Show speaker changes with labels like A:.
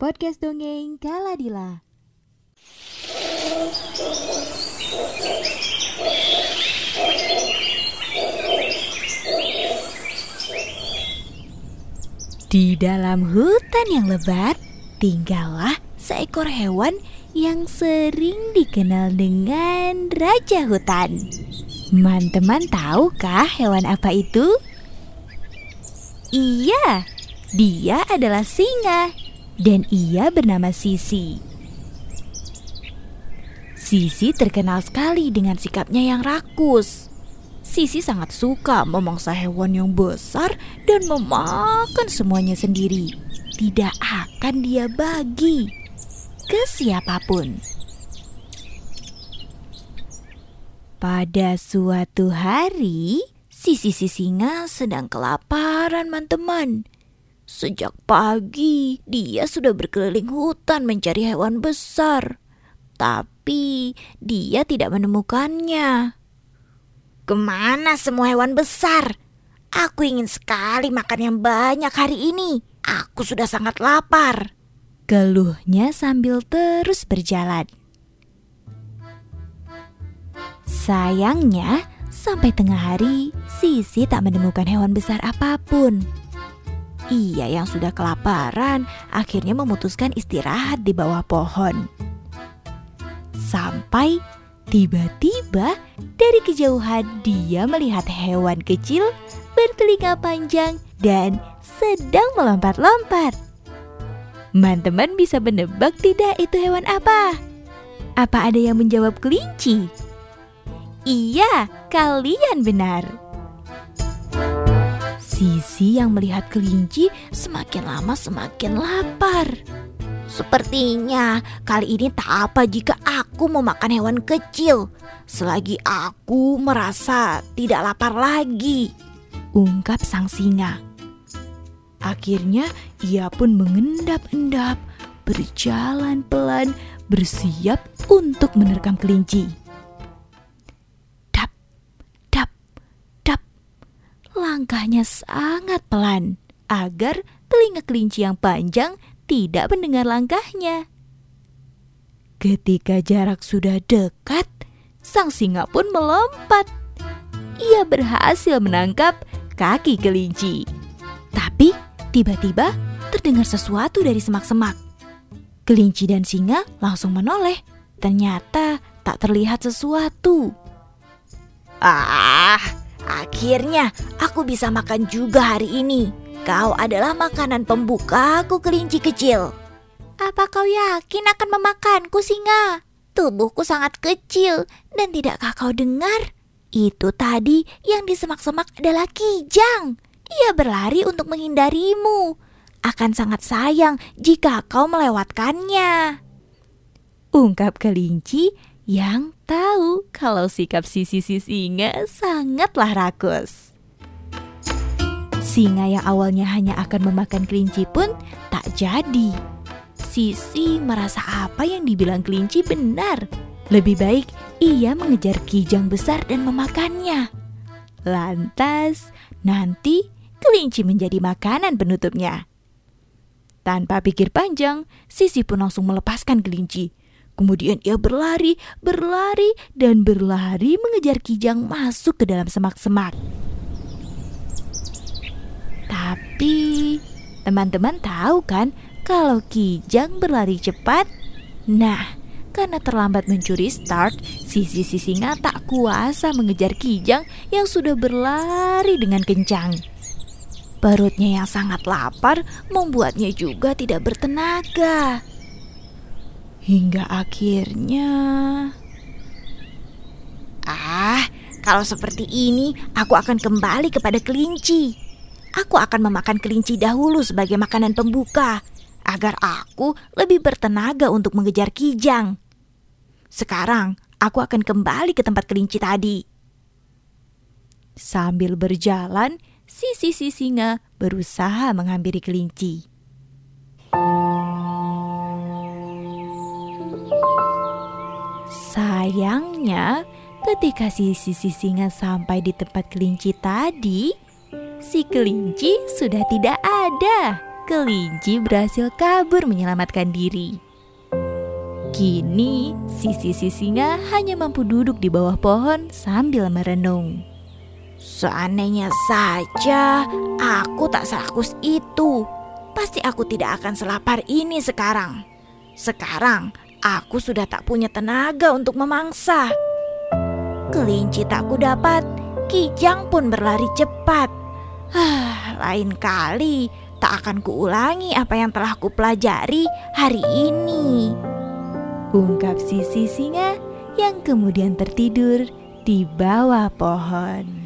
A: podcast dongeng Kaladila. Di dalam hutan yang lebat, tinggallah seekor hewan yang sering dikenal dengan raja hutan. Teman-teman tahukah hewan apa itu? Iya, dia adalah singa dan ia bernama Sisi. Sisi terkenal sekali dengan sikapnya yang rakus. Sisi sangat suka memangsa hewan yang besar dan memakan semuanya sendiri. Tidak akan dia bagi ke siapa pun. Pada suatu hari, Sisi singa sedang kelaparan, teman-teman. Sejak pagi, dia sudah berkeliling hutan mencari hewan besar. Tapi dia tidak menemukannya.
B: Ke mana semua hewan besar? Aku ingin sekali makan yang banyak hari ini. Aku sudah sangat lapar.
A: Geluhnya sambil terus berjalan. Sayangnya, Sampai tengah hari, Sisi tak menemukan hewan besar apa pun. Ia yang sudah kelaparan akhirnya memutuskan istirahat di bawah pohon. Sampai tiba-tiba dari kejauhan dia melihat hewan kecil bertelinga panjang dan sedang melompat-lompat. Teman-teman bisa menebak tidak itu hewan apa? Apa ada yang menjawab kelinci? Iya, kalian benar. Sisi yang melihat kelinci semakin lama semakin lapar.
B: Sepertinya kali ini tak apa jika aku memakan hewan kecil selagi aku merasa tidak lapar lagi.
A: Ungkap sang singa. Akhirnya ia pun mengendap-endap, berjalan pelan, bersiap untuk menerkam kelinci. Langkahnya sangat pelan agar telinga kelinci yang panjang tidak mendengar langkahnya. Ketika jarak sudah dekat, sang singa pun melompat. Ia berhasil menangkap kaki kelinci. Tapi tiba-tiba terdengar sesuatu dari semak-semak. Kelinci dan singa langsung menoleh. Ternyata tak terlihat sesuatu.
B: Ah, Akhirnya aku bisa makan juga hari ini. Kau adalah makanan pembuka aku kelinci kecil.
C: Apa kau yakin akan memakanku singa? Tubuhku sangat kecil dan tidakkah kau dengar? Itu tadi yang di semak-semak adalah kijang. Ia berlari untuk menghindarimu. Akan sangat sayang jika kau melewatkannya.
A: Ungkap kelinci yang tahu kalau sikap sisi-sisi singa sangatlah rakus. Singa yang awalnya hanya akan memakan kelinci pun tak jadi. Sisi merasa apa yang dibilang kelinci benar. Lebih baik ia mengejar kijang besar dan memakannya. Lantas, nanti kelinci menjadi makanan penutupnya. Tanpa pikir panjang, Sisi pun langsung melepaskan kelinci Kemudian ia berlari, berlari, dan berlari mengejar Kijang masuk ke dalam semak-semak. Tapi teman-teman tahu kan kalau Kijang berlari cepat? Nah, karena terlambat mencuri start, sisi singa tak kuasa mengejar Kijang yang sudah berlari dengan kencang. Perutnya yang sangat lapar membuatnya juga tidak bertenaga. Hingga akhirnya...
B: Ah, kalau seperti ini aku akan kembali kepada kelinci. Aku akan memakan kelinci dahulu sebagai makanan pembuka agar aku lebih bertenaga untuk mengejar kijang. Sekarang aku akan kembali ke tempat kelinci tadi.
A: Sambil berjalan, si sisi singa berusaha menghampiri kelinci. Sayangnya, ketika si sisi singa sampai di tempat kelinci tadi, si kelinci sudah tidak ada. kelinci berhasil kabur menyelamatkan diri. Kini, sisi-sisi singa hanya mampu duduk di bawah pohon sambil merenung.
B: Seandainya saja aku tak serakus itu, pasti aku tidak akan selapar ini sekarang. Sekarang aku sudah tak punya tenaga untuk memangsa. Kelinci tak kudapat, Kijang pun berlari cepat. Hah, lain kali tak akan kuulangi apa yang telah kupelajari hari ini.
A: Ungkap sisi singa yang kemudian tertidur di bawah pohon.